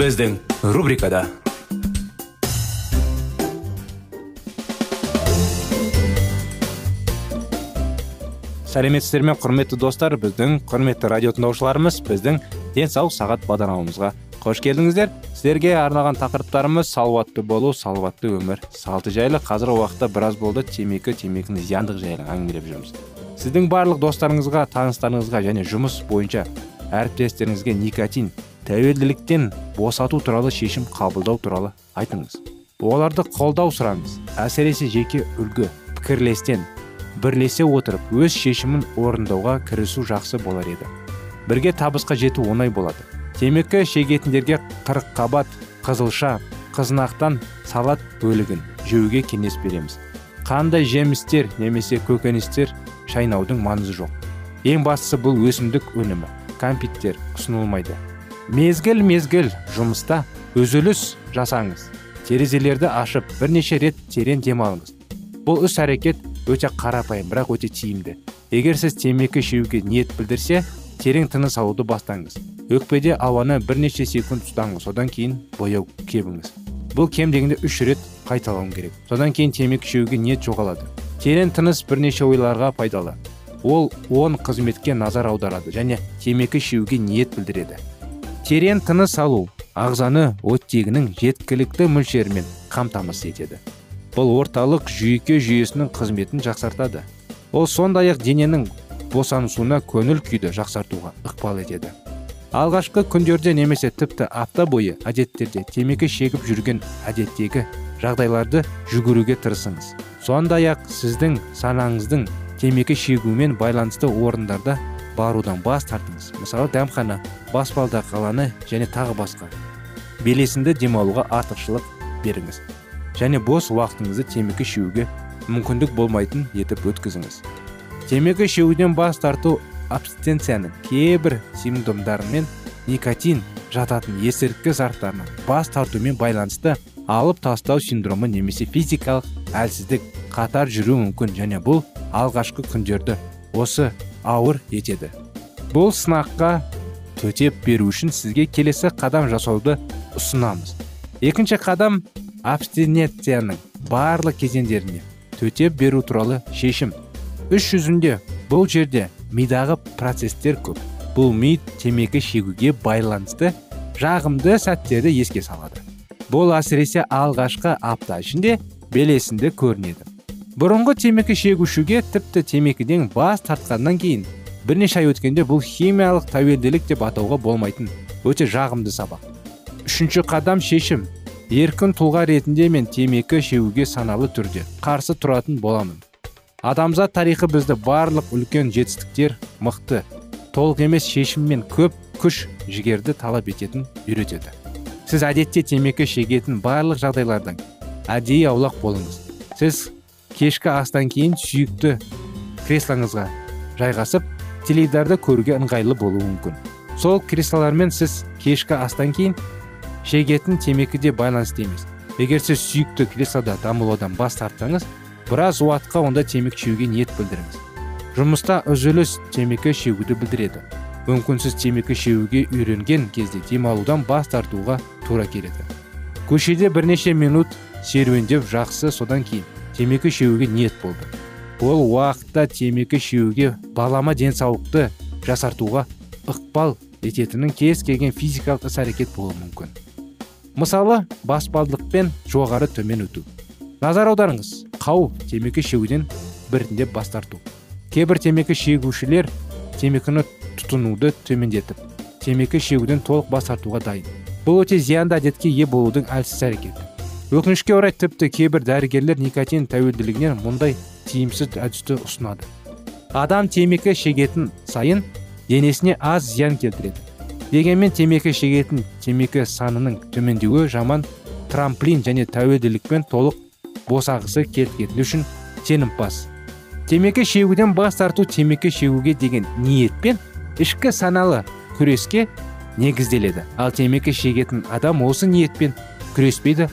Біздің рубрикада сәлеметсіздер ме құрметті достар біздің құрметті радио тыңдаушыларымыз біздің денсаулық сағат бағдарламамызға қош келдіңіздер сіздерге арналған тақырыптарымыз салауатты болу салауатты өмір салты жайлы қазіргі уақытта біраз болды темекі темекінің зияндығы жайлы әңгімелеп жүрміз сіздің барлық достарыңызға таныстарыңызға және жұмыс бойынша әріптестеріңізге никотин тәуелділіктен босату туралы шешім қабылдау туралы айтыңыз. Оларды қолдау сұраңыз әсіресе жеке үлгі пікірлестен бірлесе отырып өз шешімін орындауға кірісу жақсы болар еді. Бірге табысқа жету оңай болады. Темекі шегетіндерге қырыққабат қызылша қызынақтан салат бөлігін жеуге кеңес береміз. Қандай жемістер немесе көкөністер шайнаудың маңызы жоқ. Ең бастысы бұл өсімдік өнімі. Кәмпиттер ұсынылмайды. Мезгіл мезгіл жұмыста үзіліс жасаңыз. Терезелерді ашып бірнеше рет терең демалыңыз. Бұл іс әрекет өте қарапайым бірақ өте тиімді. Егер сіз темекі шеуге ниет білдірсе терең тыныс алуды бастаңыз. Өкпеде ауаны бірнеше секунд ұстаңыз содан кейін бояу кебіңіз бұл кем дегенде үш рет қайталау керек. Содан кейін темекі шеуге ниет жоғалады. Терең тыныс бірнеше ойларға пайдалы. Ол он қызметке назар аударады және темекі шеуге ниет білдіреді. Терең тыныс алу ағзаны оттегінің жеткілікті мөлшерімен қамтамасыз етеді. Бұл орталық жүйке жүйесінің қызметін жақсартады. Ол сондай ақ дененің босанысуына көңіл күйді жақсартуға ықпал етеді. Алғашқы күндерде немесе тіпті апта бойы әдеттерде темекі шегіп жүрген әдеттегі жағдайларды жүгіруге тырысыңыз. Сондай ақ сіздің санаңыздың темекі шегумен байланысты орындарда барудан бас тартыңыз. Мысалы дәмхана баспалдақ қаланы және тағы басқа белесінді демалуға артықшылық беріңіз. Және бос уақытыңызды темекі шеуге мүмкіндік болмайтын етіп өткізіңіз. Темекі шеуден бас тарту абстенцияның кейбір симптомдарымен никотин жататын есірткі заттарынан бас тартумен байланысты алып тастау синдромы немесе физикалық әлсіздік қатар жүру мүмкін және бұл алғашқы күндерді осы ауыр етеді. Бұл сынаққа төтеп беру үшін сізге келесі қадам жасауды ұсынамыз. Екінші қадам абстиненцияның барлық кезеңдеріне төтеп беру туралы шешім. Іс жүзінде бұл жерде мидағы процесстер көп. Бұл ми темекі шегуге байланысты жағымды сәттерді еске салады. Бұл әсіресе алғашқы апта ішінде белесінде көрінеді. Бұрынғы темекі шегушіге тіпті темекіден бас тартқаннан кейін бірнеше ай өткенде бұл химиялық тәуелділік деп атауға болмайтын өте жағымды сабақ. Үшінші қадам шешім. Еркін тұлға ретінде мен темекі шегуге саналы түрде қарсы тұратын боламын. Адамзат тарихы бізді барлық үлкен жетістіктер мықты толық емес шешім мен көп күш жігерді талап ететін үйретеді. Сіз әдетте темекі шегетін барлық жағдайлардан әдейі аулақ болыңыз. Сіз кешкі астан кейін сүйікті креслоңызға жайғасып теледидарды көруге ыңғайлы болуы мүмкін. Сол креслолармен сіз кешкі астан кейін шегетін темекіде байланысты емес. Егер сіз сүйікті креслода дамылаудан бас тартсаңыз біраз уақытқа онда темекі шегуге ниет білдіріңіз. Жұмыста үзіліс темекі шегуді білдіреді. Мүмкін сіз темекі шегуге үйренген кезде демалудан бас тартуға тура келеді. Көшеде бірнеше минут серуендеп жақсы содан кейін. Темекі шегуге ниет болды. Ол уақытта темекі шегуге балама денсаулықты жасартуға ықпал ететінін кез келген физикалық іс әрекет болуы мүмкін. Мысалы баспалдықпен жоғары төмен өту. Назар аударыңыз. Қауіп темекі шегуден біртіндеп бас тарту. Кейбір темекі шегушілер темекіні тұтынуды төмендетіп темекі шегуден толық бас тартуға дайын. Бұл өте зиянды әдетке ие болудың әлсіз әрекеті. Өкінішке орай тіпті кейбір дәрігерлер никотин тәуелділігінен мұндай тиімсіз әдісті ұсынады. Адам темекі шегетін сайын денесіне аз зиян келтіреді. Дегенмен темекі шегетін темекі санының төмендеуі жаман трамплин және тәуелділікпен толық босағысы келтіргені үшін сенімпаз. Темекі шегуден бас тарту темекі шегуге деген ниетпен ішкі саналы күреске негізделеді. Ал темекі шегетін адам осы ниетпен күреспейді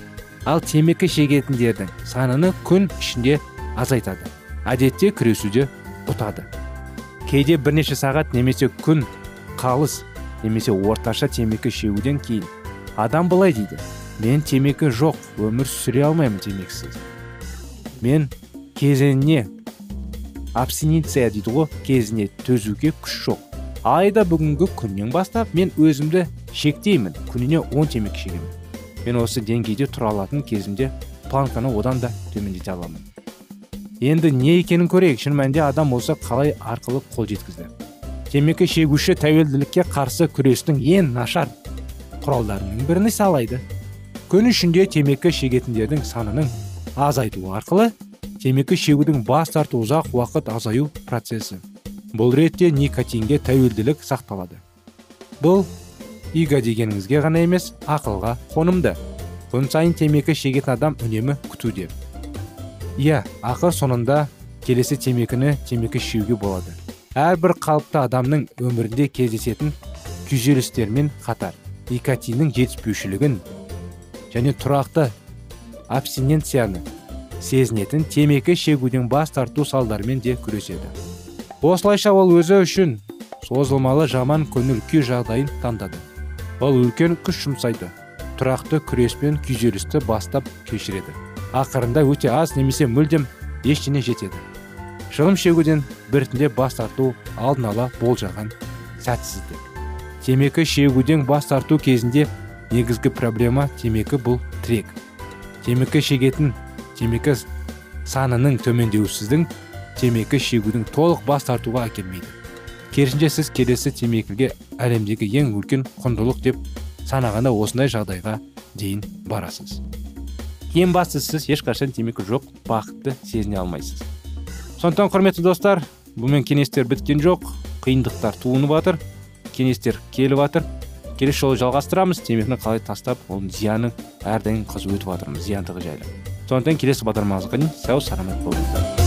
ал темекі шегетіндердің саныны күн ішінде азайтады. Әдетте күресуде ұтады. Кейде бірнеше сағат немесе күн қалыс немесе орташа темекі шегуден кейін адам былай дейді мен темекі жоқ өмір сүре алмаймын темекісіз мен кезеңіне абстиненция дейді ғой кезіне төзуге күш жоқ. Айда бүгінгі күннен бастап мен өзімді шектеймін күніне 10 темекі шегемін мен осы деңгейде тұра алатын кезімде планканы одан да төмендете аламын. Енді не екенін көрейік. Шын мәнінде адам осы қалай арқылы қол жеткізді? Темекі шегуші тәуелділікке қарсы күрестің ең нашар құралдарының бірін салайды. Күн ішінде темекі шегетіндердің санының азайтуы арқылы темекі шегудің бас тарту ұзақ уақыт азаю процесі. Бұл ретте никотинге тәуелділік сақталады. Бұл иго дегеніңізге ғана емес ақылға қонымды. Күн сайын темекі шегетін адам үнемі күтуде. Иә ақыр соңында келесі темекіні темекі шеуге болады. Әрбір қалыпты адамның өмірінде кездесетін күйзелістермен қатар никотиннің жетіспеушілігін және тұрақты абстиненцияны сезінетін темекі шегуден бас тарту салдарымен де күреседі. Осылайша ол өзі үшін созылмалы жаман көңіл күй жағдайын таңдады. Ол үлкен күш жұмсайды. Тұрақты күреспен күйзелісті бастап кешіреді. Ақырында өте аз немесе мүлдем ештеңе жетеді. Шылым шегуден біртіндеп бас тарту алдын ала болжаған сәтсіздік. Темекі шегуден бас тарту кезінде негізгі проблема темекі бұл трек темекі шегетін темекі санының төмендеусіздің темекі шегудің толық бас тартуға әкелмейді. Керісінше сіз келесі темекіге әлемдегі ең үлкен құндылық деп санағанда осындай жағдайға дейін барасыз. Ең бастысы сіз ешқашан темекі жоқ бақытты сезіне алмайсыз. Сондықтан құрметті достар бұмен кеңестер біткен жоқ қиындықтар туынып жатыр кеңестер келіп жатыр келесі жолы жалғастырамыз темекіні қалай тастап оның зияны әрдайым қызу өтіп жатырмыз зияндығы жайлы. Сондықтан келесі бағдарламамызға дейін сау саламат болыңыздар.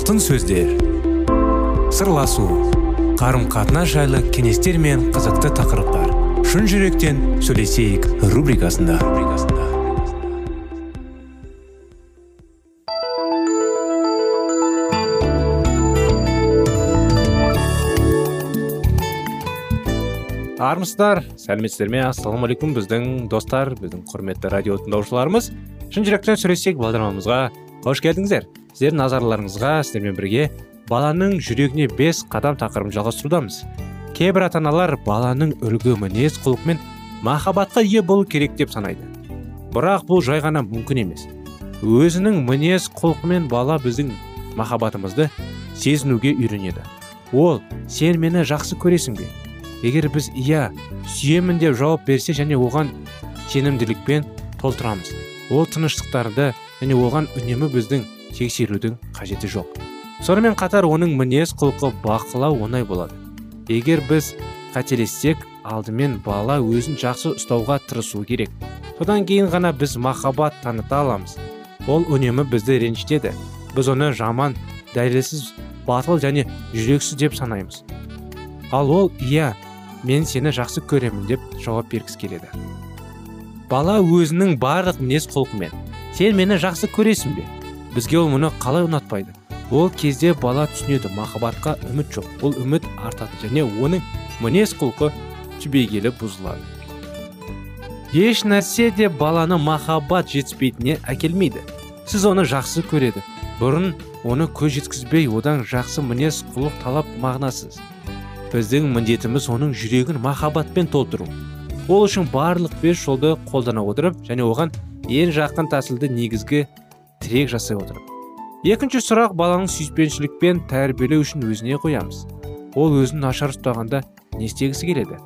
Алтын сөздер. Сырласу қарым қатынас жайлы кеңестер мен қызықты тақырыптар. Шын жүректен сөйлесейік рубрикасында. Армысыздар сәлеметсіздер ме? Ассалаумағалейкум біздің достар біздің құрметті радио тыңдаушыларымыз. Шын жүректен сөйлесейік бағдарламамызға. Қош келдіңіздер. Сіздердің назарларыңызға сіздермен бірге баланың жүрегіне бес қадам тақырыбын жалғастырудамыз. Кейбір ата аналар баланың үлгі мінез құлқымен махаббатқа ие болу керек деп санайды. Бірақ бұл жай ғана мүмкін емес. Өзінің мінез құлқымен бала біздің махаббатымызды сезінуге үйренеді. Ол сен мені жақсы көресің бе? Егер біз иә сүйемін деп жауап берсе және оған сенімділікпен толтырамыз ол тыныштықтарды және оған үнемі біздің тексерудің қажеті жоқ. Сонымен қатар оның мінез құлқы бақылау оңай болады. Егер біз қателессек алдымен бала өзін жақсы ұстауға тырысу керек. Содан кейін ғана біз махаббат таныта аламыз. Ол үнемі бізді ренжітеді. Біз оны жаман дәлелсіз батыл және жүрексіз деп санаймыз. Ал ол иә мен сені жақсы көремін деп жауап бергісі келеді. Бала өзінің барлық мінез құлқымен сен мені жақсы көресің бе? Бізге ол мұны қалай ұнатпайды? Ол кезде бала түсінеді махаббатқа үміт жоқ. Ол үміт артады және оның мінез құлқы түбегейлі бұзылады. Еш нәрсе де баланы махаббат жетіспейтініне әкелмейді. Сіз оны жақсы көреді. Бұрын оны көз жеткізбей одан жақсы мінез құлық талап мағынасыз. Біздің міндетіміз оның жүрегін махаббатпен толтыру. Ол үшін барлық бес жолды қолдана отырып және оған ең жақын тәсілді негізгі тірек жасай отырып. Екінші сұрақ баланың сүйіспеншілікпен тәрбиелеу үшін өзіне қоямыз. Ол өзін нашар ұстағанда не істегісі келеді?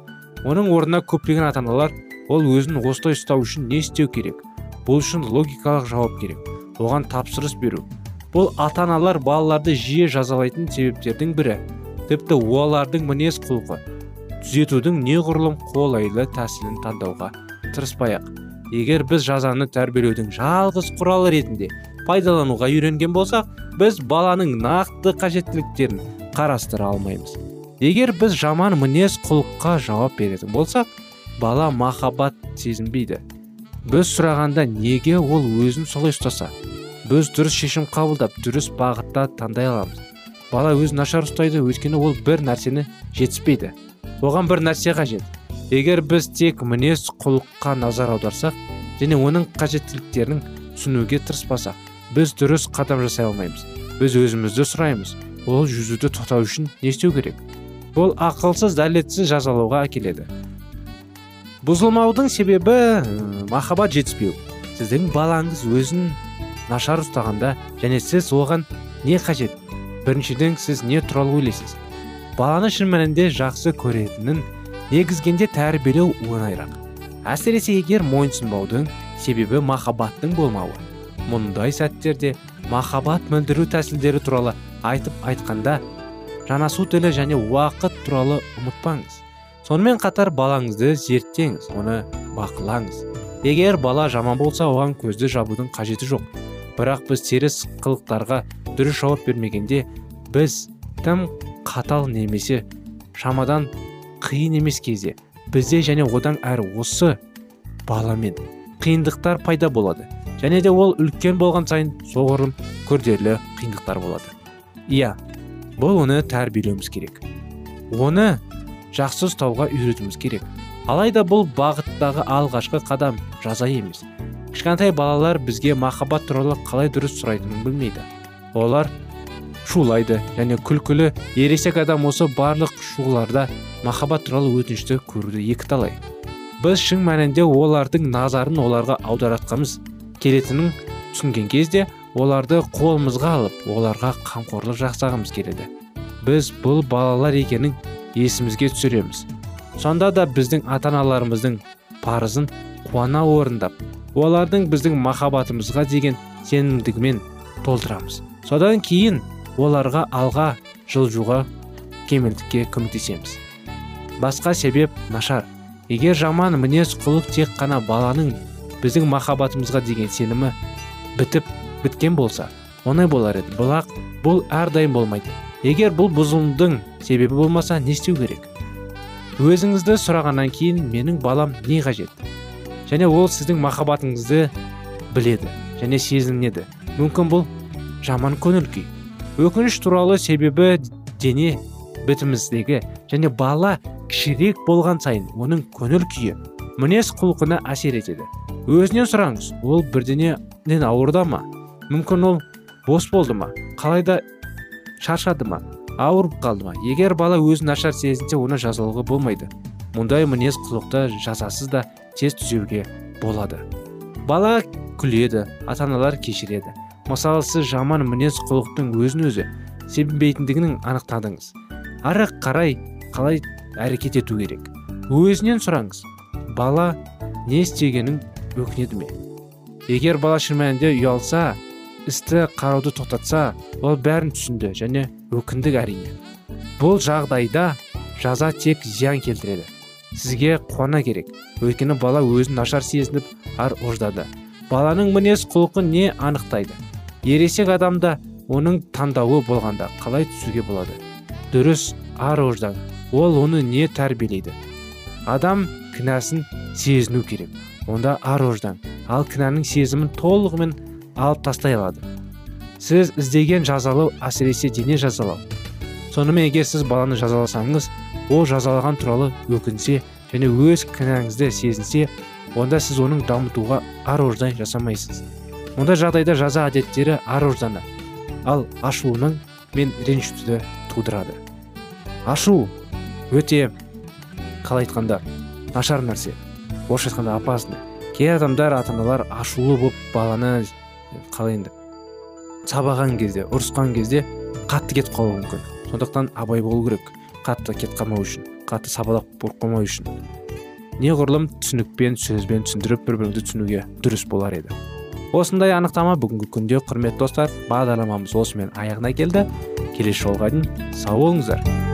Оның орнына көптеген ата аналар ол өзін осылай ұстау үшін не істеу керек? Бұл үшін логикалық жауап керек оған тапсырыс беру. Бұл ата аналар балаларды жиі жазалайтын себептердің бірі. Тіпті олардың мінез құлқы түзетудің неғұрлым қолайлы тәсілін таңдауға тырыспай ақ егер біз жазаны тәрбиелеудің жалғыз құралы ретінде пайдалануға үйренген болсақ біз баланың нақты қажеттіліктерін қарастыра алмаймыз. Егер біз жаман мінез құлыққа жауап беретін болсақ бала махаббат сезінбейді. Біз сұрағанда неге ол өзін солай ұстаса? Біз дұрыс шешім қабылдап дұрыс бағытта таңдай аламыз. Бала өзін нашар ұстайды өйткені ол бір нәрсені жетіспейді. Оған бір нәрсе қажет. Егер біз тек мінез құлыққа назар аударсақ және оның қажеттіліктерін түсінуге тырыспасақ біз дұрыс қадам жасай алмаймыз біз өзімізді сұраймыз ол жүзуді тоқтау үшін не істеу керек бұл ақылсыз дәлетсіз жазалауға әкеледі бұзылмаудың себебі махаббат жетіспеу сіздің балаңыз өзін нашар ұстағанда және сіз оған не қажет біріншіден сіз не туралы ойлайсыз баланы шын мәнінде жақсы көретінін негізгенде тәрбиелеу оңайырақ әсіресе егер мойынсұнбаудың себебі махаббаттың болмауы. Мұндай сәттерде махаббат мөлдіру тәсілдері туралы айтып айтқанда жанасу тілі және уақыт туралы ұмытпаңыз. Сонымен қатар балаңызды зерттеңіз оны бақылаңыз. Егер бала жаман болса оған көзді жабудың қажеті жоқ. Бірақ біз теріс қылықтарға дұрыс жауап бермегенде біз тым қатал немесе шамадан қиын емес кезде бізде және одан әрі осы баламен қиындықтар пайда болады. Және де ол үлкен болған сайын соғұрлым күрделі қиындықтар болады. Иә бұл оны тәрбиелеуіміз керек. Оны жақсы ұстауға үйретуіміз керек. Алайда бұл бағыттағы алғашқы қадам жаза емес. Кішкентай балалар бізге махаббат туралы қалай дұрыс сұрайтынын білмейді. Олар шулайды және күлкілі ересек адам осы барлық шуларда махаббат туралы өтінішті көруді екі талай біз шын мәнінде олардың назарын оларға аударатқымыз келетінін түсінген кезде оларды қолымызға алып оларға қамқорлық жасағымыз келеді. Біз бұл балалар екенін есімізге түсіреміз. Сонда да біздің ата аналарымыздың парызын қуана орындап олардың біздің махаббатымызға деген сенімдігімен толтырамыз. Содан кейін оларға алға жылжуға кемелдікке көмектесеміз. Басқа себеп нашар. Егер жаман мінез құлық тек қана баланың біздің махаббатымызға деген сенімі бітіп біткен болса оңай болар еді. Бірақ бұл әрдайым болмайды. Егер бұл бұзылудың себебі болмаса не істеу керек? Өзіңізді сұрағаннан кейін менің балам не қажет? Және ол сіздің махаббатыңызды біледі және сезінеді. Мүмкін бұл жаман көңіл күй. Өкініш туралы себебі дене бітіміміздегі және бала кішірек болған сайын оның көңіл күйі мінез құлқына әсер етеді. Өзінен сұраңыз ол бірденеден ауырда ма? Мүмкін ол бос болды ма? Қалайда шаршады ма? Ауырып қалды ма? Егер бала өзін нашар сезінсе оны жазалауға болмайды. Мұндай мінез құлықты жазасыз да тез түзеуге болады. Бала күледі ата аналар кешіреді. Мысалы сіз жаман мінез құлықтың өзін өзі себепбейтіндігін анықтадыңыз. Ары қарай қалай әрекет ету керек? Өзінен сұраңыз бала не істегенін өкінеді ме? Егер бала шын мәнінде ұялса істі қарауды тоқтатса ол бәрін түсінді және өкіндік әрине. Бұл жағдайда жаза тек зиян келтіреді. Сізге қуана керек. Өйткені бала өзін нашар сезініп ар ождады. Баланың мінез құлқы не анықтайды? Ересек адамда оның таңдауы болғанда қалай түсуге болады? Дұрыс ар ождан. Ол оны не тәрбиелейді? Адам кінәсін сезіну керек. Онда ар ождан. Ал кінәнің сезімін толығымен алып тастай алады. Сіз іздеген жазалау әсіресе дене жазалау. Сонымен егер сіз баланы жазаласаңыз ол жазалаған туралы өкінсе және өз кінәңізді сезінсе онда сіз оның дамытуға ар ождан жасамайсыз. Мұндай жағдайда жаза әдеттері ар ожданы. Ал ашуының мен ренжітуді тудырады. Ашу өте қалай айтқанда нашар нәрсе. Орысша айтқанда опасный. Кей адамдар ата аналар ашулы болып баланы қалай енді сабаған кезде ұрысқан кезде қатты кетіп қалуы мүмкін. Сондықтан абай болу керек. Қатты кетіп қалмау үшін қатты сабалап болып қалмау үшін. Неғұрлым түсінікпен сөзбен түсіндіріп бір біріңді түсінуге дұрыс болар еді. Осындай анықтама бүгінгі күнде құрметті достар бағдарламамыз осымен аяғына келді. Келесі жолға дейін сау болыңыздар.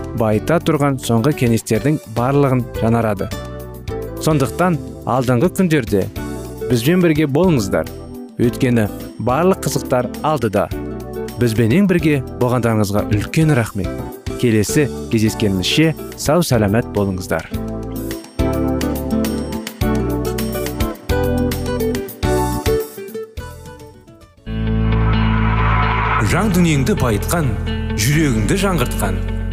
байыта тұрған соңғы кеңестердің барлығын жанарады. Сондықтан алдыңғы күндерде бізбен бірге болыңыздар. Өйткені барлық қызықтар алдыда. Бізбенен бірге болғандарыңызға үлкен рахмет. Келесі кездескенімізше сау сәлемет болыңыздар. Жан дүниеңді байытқан жүрегіңді жаңғыртқан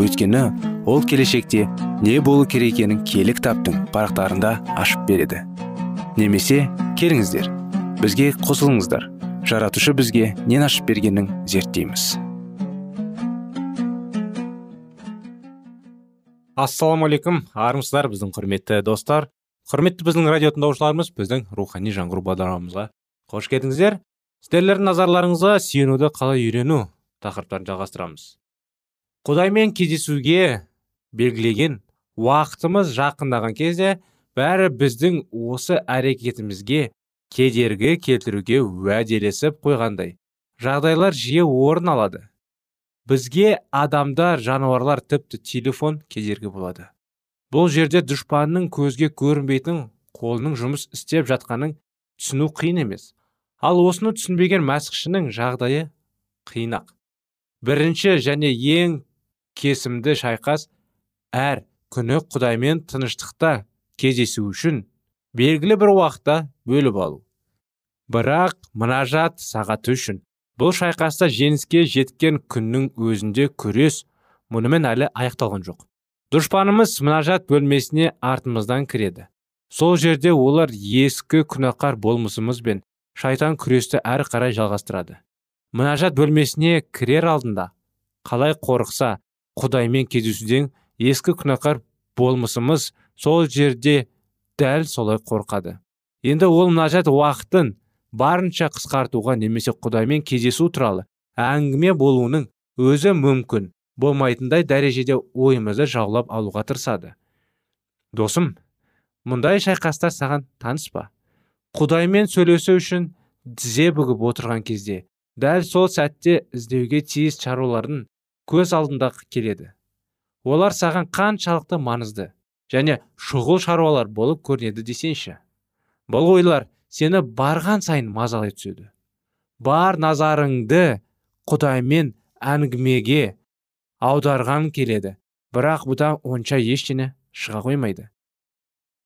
Өйткені ол келешекте не болу керек екенін киелі кітаптың парақтарында ашып береді. Немесе келіңіздер бізге қосылыңыздар. Жаратушы бізге нен ашып бергенін зерттейміз. Ассалаумағалейкум армысыздар біздің құрметті достар. Құрметті біздің радио тыңдаушыларымыз біздің рухани жаңғыру бағдарламамызға қош келдіңіздер. Сіздердің назарларыңызға сүйенуді қалай үйрену тақырыптарын жалғастырамыз. Құдаймен кездесуге белгілеген уақытымыз жақындаған кезде бәрі біздің осы әрекетімізге кедергі келтіруге уәделесіп қойғандай жағдайлар жиі орын алады. Бізге адамдар жануарлар тіпті телефон кедергі болады. Бұл жерде дұшпанның көзге көрінбейтін қолының жұмыс істеп жатқанын түсіну қиын емес. Ал осыны түсінбеген мәсіхшінің жағдайы қиынақ бірінші және ең кесімді шайқас әр күні құдаймен тыныштықта кездесу үшін белгілі бір уақытта бөліп алу. Бірақ мұнажат сағаты үшін бұл шайқаста жеңіске жеткен күннің өзінде күрес мұнымен әлі аяқталған жоқ. Дұшпанымыз мұнажат бөлмесіне артымыздан кіреді. Сол жерде олар ескі күнәқар болмысымыз бен шайтан күресті әрі қарай жалғастырады. Мұнажат бөлмесіне кірер алдында қалай қорықса құдаймен кездесуден ескі күнәқар болмысымыз сол жерде дәл солай қорқады. Енді ол мұнажат уақытын барынша қысқартуға немесе құдаймен кездесу туралы әңгіме болуының өзі мүмкін болмайтындай дәрежеде ойымызды жаулап алуға тырысады. Досым мұндай шайқастар саған таныс па? Құдаймен сөйлесу үшін тізе бүгіп отырған кезде дәл сол сәтте іздеуге тиіс шаруалардың көз алдында келеді. Олар саған қаншалықты маңызды және шұғыл шаруалар болып көрінеді десеңші. Бұл ойлар сені барған сайын мазалай түседі. Бар назарыңды құдаймен әңгімеге аударған келеді бірақ бұдан онша ештеңе шыға қоймайды.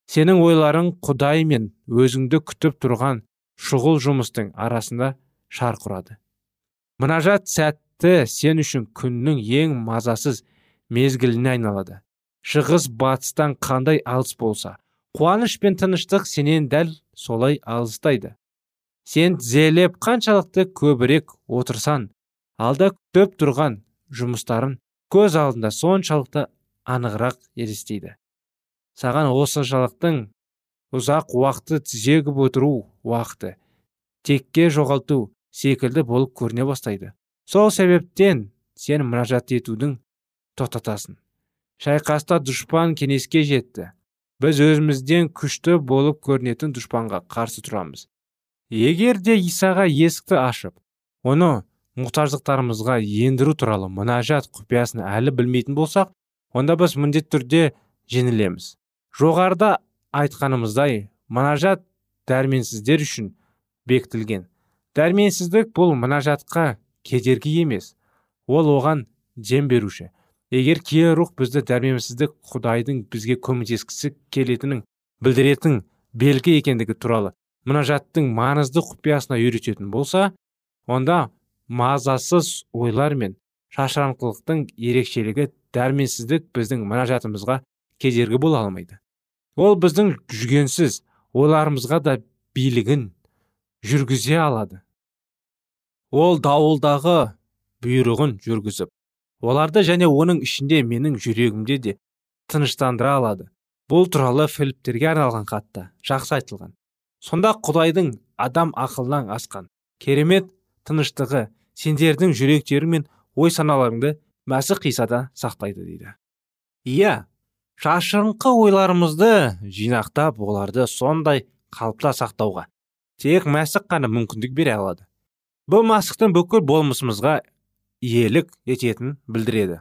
Сенің ойларың құдай мен өзіңді күтіп тұрған шұғыл жұмыстың арасында шарқ мұнажат сәтті сен үшін күннің ең мазасыз мезгіліне айналады. Шығыс батыстан қандай алыс болса қуаныш пен тыныштық сенен дәл солай алыстайды. Сен тізелеп қаншалықты көбірек отырсан алда күтіп тұрған жұмыстарын көз алдында соншалықты анығырақ елестейді. Саған осы жалықтың ұзақ уақытты тізегіп отыру уақыты текке жоғалту секілді болып көріне бастайды. Сол себептен сен мұнажат етудің тоқтатасың. Шайқаста дұшпан кеңеске жетті. Біз өзімізден күшті болып көрінетін дұшпанға қарсы тұрамыз. Егер де исаға есікті ашып оны мұқтаждықтарымызға ендіру туралы мұнажат құпиясын әлі білмейтін болсақ онда біз міндетті түрде жеңілеміз. Жоғарыда айтқанымыздай мұнажат дәрменсіздер үшін бекітілген. Дәрменсіздік бұл мұнажатқа кедергі емес ол оған дем беруші. Егер кие рух бізді дәрменсіздік құдайдың бізге көмектескісі келетінін білдіретін белгі екендігі туралы мұнажаттың маңызды құпиясына үйрететін болса онда мазасыз ойлар мен шашыраңқылықтың ерекшелігі дәрменсіздік біздің мұнажатымызға кедергі бола алмайды. Ол біздің жүгенсіз ойларымызға да билігін жүргізе алады. Ол дауылдағы бұйрығын жүргізіп оларды және оның ішінде менің жүрегімде де тыныштандыра алады. Бұл туралы филиптерге арналған хатта жақсы айтылған. Сонда құдайдың адам ақылынан асқан керемет тыныштығы сендердің жүректері мен ой саналарыңды мәсі қисада сақтайды дейді. Иә шашырыңқы ойларымызды жинақтап оларды сондай қалыпта сақтауға тек мәсік қана мүмкіндік бере алады. Бұл мәсіхтің бүкіл болмысымызға иелік ететінін білдіреді.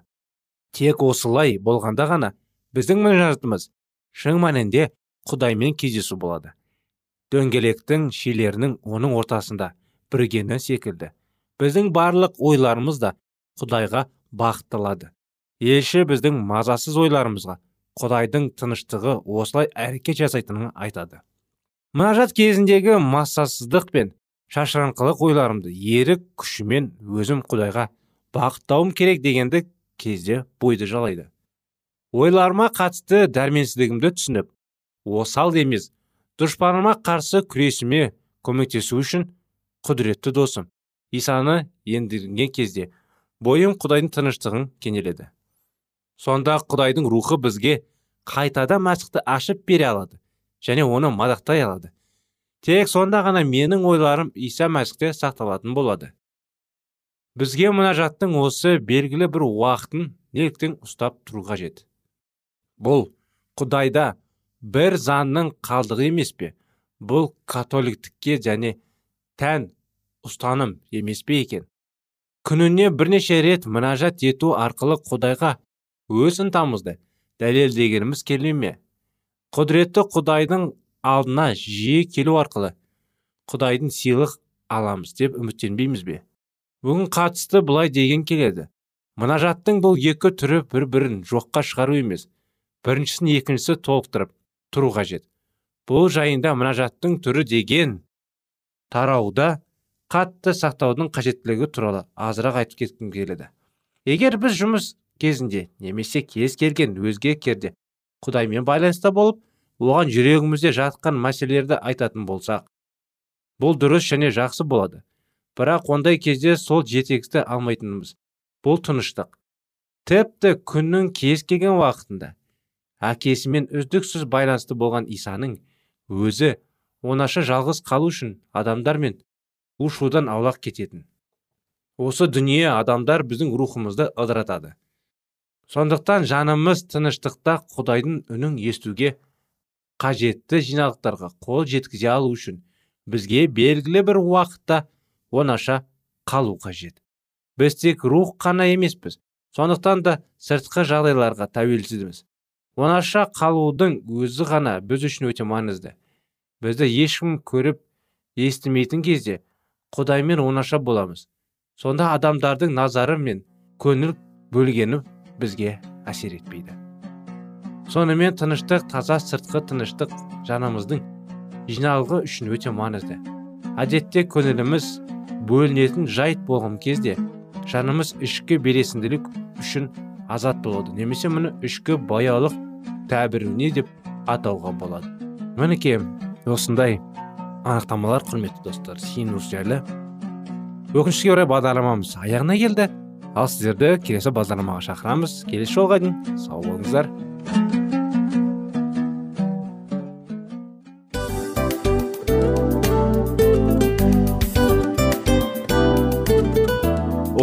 Тек осылай болғанда ғана біздің мінажатымыз шын мәнінде құдаймен кездесу болады. Дөңгелектің шилерінің оның ортасында біргені секілді. Біздің барлық ойларымыз да құдайға бағытталады. Елші біздің мазасыз ойларымызға құдайдың тыныштығы осылай әрекет жасайтынын айтады. Мұнажат кезіндегі массасыздық пен шашыраңқылық ойларымды ерік күшімен өзім құдайға бағыттауым керек дегенді кезде бойды жалайды. Ойларыма қатысты дәрменсіздігімді түсініп осал емес дұшпаныма қарсы күресіме көмектесу үшін құдіретті досым. Исаны ендірген кезде бойым құдайдың тыныштығын кенеледі. Сонда құдайдың рухы бізге қайтада мәсіхті ашып бере алады және оны мадақтай алады. Тек сонда ғана менің ойларым иса мәсіхте сақталатын болады. Бізге мұнажаттың осы белгілі бір уақытын неліктен ұстап тұру қажет? Бұл құдайда бір заңның қалдығы емес пе? Бұл католиктікке және тән ұстаным емес пе екен? Күніне бірнеше рет мінәжат ету арқылы құдайға өз ынтамызды дәлелдегеніміз келе ме? Құдіретті құдайдың алдына жиі келу арқылы құдайдың сыйлық аламыз деп үміттенбейміз бе? Бүгін қатысты былай деген келеді. Мұнажаттың бұл екі түрі бір бірін жоққа шығару емес. Біріншісін екіншісі толықтырып тұру қажет. Бұл жайында мұнажаттың түрі деген тарауда қатты сақтаудың қажеттілігі туралы азырақ айтып кеткім келеді. Егер біз жұмыс кезінде немесе кез келген өзге керде құдаймен байланыста болып оған жүрегімізде жатқан мәселелерді айтатын болсақ бұл дұрыс және жақсы болады. Бірақ ондай кезде сол жетекісті алмайтынымыз. Бұл тыныштық. Тіпті күннің кез келген уақытында әкесімен үздіксіз байланысты болған исаның өзі онаша жалғыз қалу үшін адамдармен ушудан аулақ кететін. Осы дүние адамдар біздің рухымызды ыдыратады. Сондықтан жанымыз тыныштықта құдайдың үнін естуге қажетті жиналықтарға қол жеткізе алу үшін бізге белгілі бір уақытта онаша қалу қажет. Біз тек рух қана емеспіз сондықтан да сыртқы жағдайларға тәуелсізбіз онаша қалудың өзі ғана біз үшін өте маңызды. Бізді ешкім көріп естімейтін кезде құдаймен онаша боламыз. Сонда адамдардың назары мен көңіл бөлгені бізге әсер етпейді. Сонымен тыныштық таза сыртқы тыныштық жанымыздың жиналғы үшін өте маңызды. Әдетте көңіліміз бөлінетін жайт болған кезде жанымыз ішкі бересінділік үшін азат болады. Немесе мұны ішкі баялық тәбіруне деп атауға болады. Мінекей осындай анықтамалар құрметті достар синус жайлы өкінішке орай бағдарламамыз аяғына келді. Ал сіздерді келесі бағдарламаға шақырамыз. Келесі жолға дейін сау болыңыздар.